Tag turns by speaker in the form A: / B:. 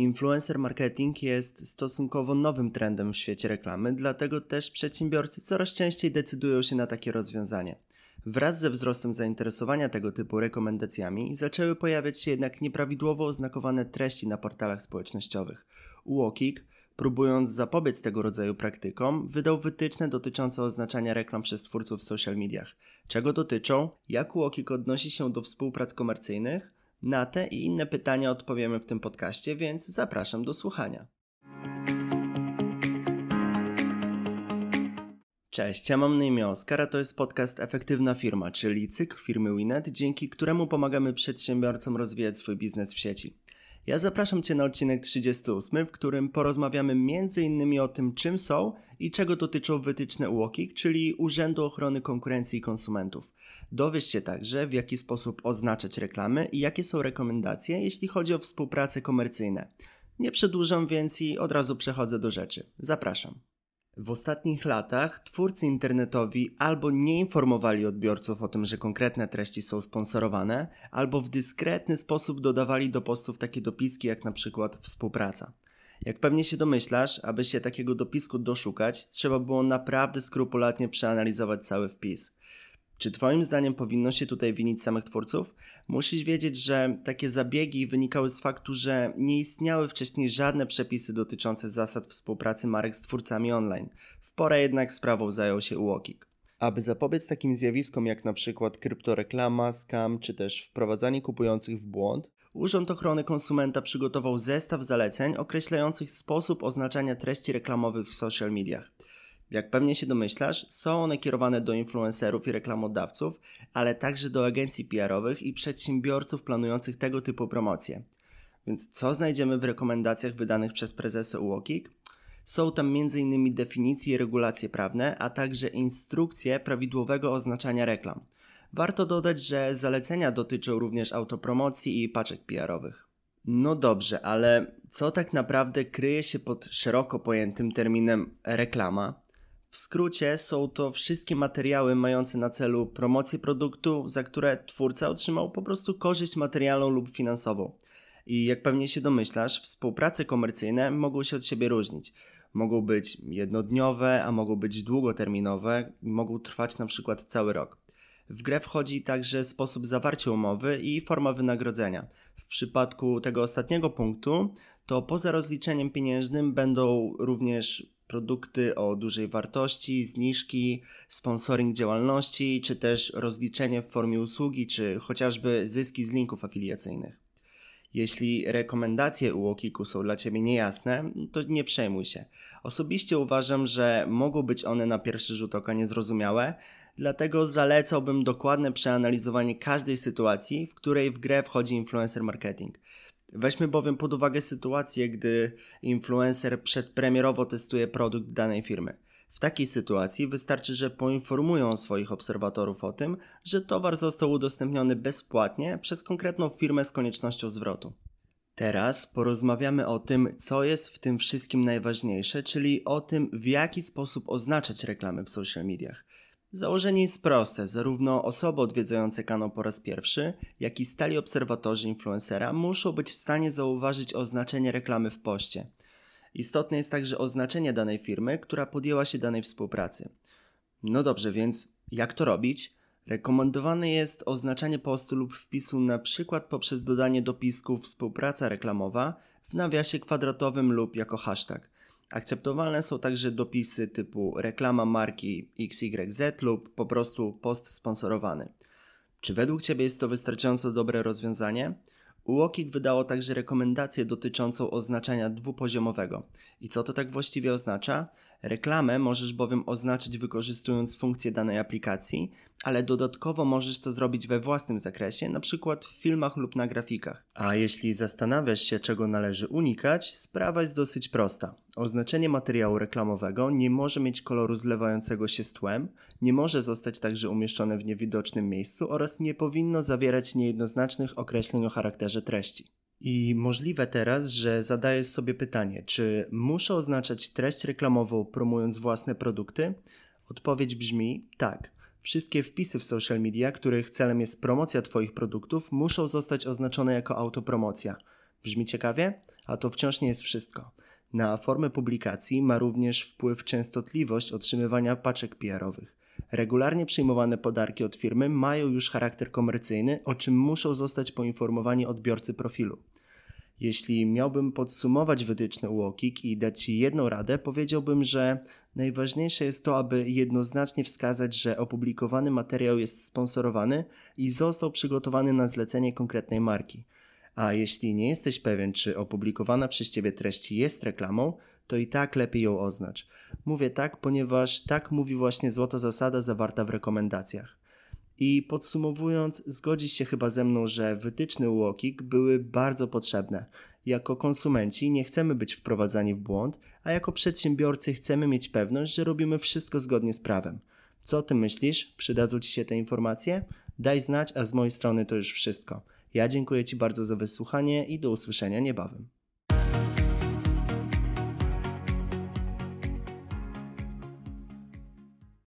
A: Influencer marketing jest stosunkowo nowym trendem w świecie reklamy, dlatego też przedsiębiorcy coraz częściej decydują się na takie rozwiązanie. Wraz ze wzrostem zainteresowania tego typu rekomendacjami zaczęły pojawiać się jednak nieprawidłowo oznakowane treści na portalach społecznościowych. UOKiK, próbując zapobiec tego rodzaju praktykom, wydał wytyczne dotyczące oznaczania reklam przez twórców w social mediach. Czego dotyczą, jak UOKiK odnosi się do współprac komercyjnych, na te i inne pytania odpowiemy w tym podcaście, więc zapraszam do słuchania. Cześć, ja mam na imię Oskar, a to jest podcast Efektywna Firma, czyli cykl firmy Winet, dzięki któremu pomagamy przedsiębiorcom rozwijać swój biznes w sieci. Ja zapraszam Cię na odcinek 38, w którym porozmawiamy m.in. o tym, czym są i czego dotyczą wytyczne UOKiK, czyli Urzędu Ochrony Konkurencji i Konsumentów. Dowiesz się także, w jaki sposób oznaczać reklamy i jakie są rekomendacje, jeśli chodzi o współpracę komercyjne. Nie przedłużam więc i od razu przechodzę do rzeczy. Zapraszam. W ostatnich latach twórcy internetowi albo nie informowali odbiorców o tym, że konkretne treści są sponsorowane, albo w dyskretny sposób dodawali do postów takie dopiski jak na przykład współpraca. Jak pewnie się domyślasz, aby się takiego dopisku doszukać, trzeba było naprawdę skrupulatnie przeanalizować cały wpis. Czy Twoim zdaniem powinno się tutaj winić samych twórców? Musisz wiedzieć, że takie zabiegi wynikały z faktu, że nie istniały wcześniej żadne przepisy dotyczące zasad współpracy marek z twórcami online. W porę jednak sprawą zajął się UOKiK. Aby zapobiec takim zjawiskom jak na przykład kryptoreklama, scam czy też wprowadzanie kupujących w błąd, Urząd Ochrony Konsumenta przygotował zestaw zaleceń określających sposób oznaczania treści reklamowych w social mediach. Jak pewnie się domyślasz, są one kierowane do influencerów i reklamodawców, ale także do agencji PR-owych i przedsiębiorców planujących tego typu promocje. Więc co znajdziemy w rekomendacjach wydanych przez prezesa UOKiK? Są tam m.in. definicje i regulacje prawne, a także instrukcje prawidłowego oznaczania reklam. Warto dodać, że zalecenia dotyczą również autopromocji i paczek PR-owych. No dobrze, ale co tak naprawdę kryje się pod szeroko pojętym terminem reklama? W skrócie są to wszystkie materiały mające na celu promocję produktu, za które twórca otrzymał po prostu korzyść materialną lub finansową. I jak pewnie się domyślasz, współprace komercyjne mogą się od siebie różnić. Mogą być jednodniowe, a mogą być długoterminowe, mogą trwać na przykład cały rok. W grę wchodzi także sposób zawarcia umowy i forma wynagrodzenia. W przypadku tego ostatniego punktu, to poza rozliczeniem pieniężnym będą również produkty o dużej wartości, zniżki, sponsoring działalności, czy też rozliczenie w formie usługi, czy chociażby zyski z linków afiliacyjnych. Jeśli rekomendacje UOKiK-u są dla Ciebie niejasne, to nie przejmuj się. Osobiście uważam, że mogą być one na pierwszy rzut oka niezrozumiałe, dlatego zalecałbym dokładne przeanalizowanie każdej sytuacji, w której w grę wchodzi influencer marketing. Weźmy bowiem pod uwagę sytuację, gdy influencer przedpremierowo testuje produkt danej firmy. W takiej sytuacji wystarczy, że poinformują swoich obserwatorów o tym, że towar został udostępniony bezpłatnie przez konkretną firmę z koniecznością zwrotu. Teraz porozmawiamy o tym, co jest w tym wszystkim najważniejsze, czyli o tym, w jaki sposób oznaczać reklamy w social mediach. Założenie jest proste. Zarówno osoby odwiedzające kanał po raz pierwszy, jak i stali obserwatorzy influencera muszą być w stanie zauważyć oznaczenie reklamy w poście. Istotne jest także oznaczenie danej firmy, która podjęła się danej współpracy. No dobrze, więc jak to robić? Rekomendowane jest oznaczanie postu lub wpisu na przykład poprzez dodanie dopisku współpraca reklamowa w nawiasie kwadratowym lub jako hashtag. Akceptowalne są także dopisy typu reklama marki XYZ lub po prostu post sponsorowany. Czy według Ciebie jest to wystarczająco dobre rozwiązanie? UOKiK wydało także rekomendację dotyczącą oznaczania dwupoziomowego. I co to tak właściwie oznacza? Reklamę możesz bowiem oznaczyć wykorzystując funkcję danej aplikacji, ale dodatkowo możesz to zrobić we własnym zakresie, przykład w filmach lub na grafikach. A jeśli zastanawiasz się, czego należy unikać, sprawa jest dosyć prosta. Oznaczenie materiału reklamowego nie może mieć koloru zlewającego się z tłem, nie może zostać także umieszczone w niewidocznym miejscu oraz nie powinno zawierać niejednoznacznych określeń o charakterze treści. I możliwe teraz, że zadajesz sobie pytanie, czy muszę oznaczać treść reklamową promując własne produkty? Odpowiedź brzmi tak. Wszystkie wpisy w social media, których celem jest promocja Twoich produktów, muszą zostać oznaczone jako autopromocja. Brzmi ciekawie? A to wciąż nie jest wszystko. Na formę publikacji ma również wpływ częstotliwość otrzymywania paczek PR-owych. Regularnie przyjmowane podarki od firmy mają już charakter komercyjny, o czym muszą zostać poinformowani odbiorcy profilu. Jeśli miałbym podsumować wytyczne UOKiK i dać Ci jedną radę, powiedziałbym, że najważniejsze jest to, aby jednoznacznie wskazać, że opublikowany materiał jest sponsorowany i został przygotowany na zlecenie konkretnej marki. A jeśli nie jesteś pewien, czy opublikowana przez Ciebie treść jest reklamą, to i tak lepiej ją oznacz. Mówię tak, ponieważ tak mówi właśnie złota zasada zawarta w rekomendacjach. I podsumowując, zgodzisz się chyba ze mną, że wytyczne UOKiK były bardzo potrzebne. Jako konsumenci nie chcemy być wprowadzani w błąd, a jako przedsiębiorcy chcemy mieć pewność, że robimy wszystko zgodnie z prawem. Co o tym myślisz? Przydadzą Ci się te informacje? Daj znać, a z mojej strony to już wszystko. Ja dziękuję Ci bardzo za wysłuchanie i do usłyszenia niebawem.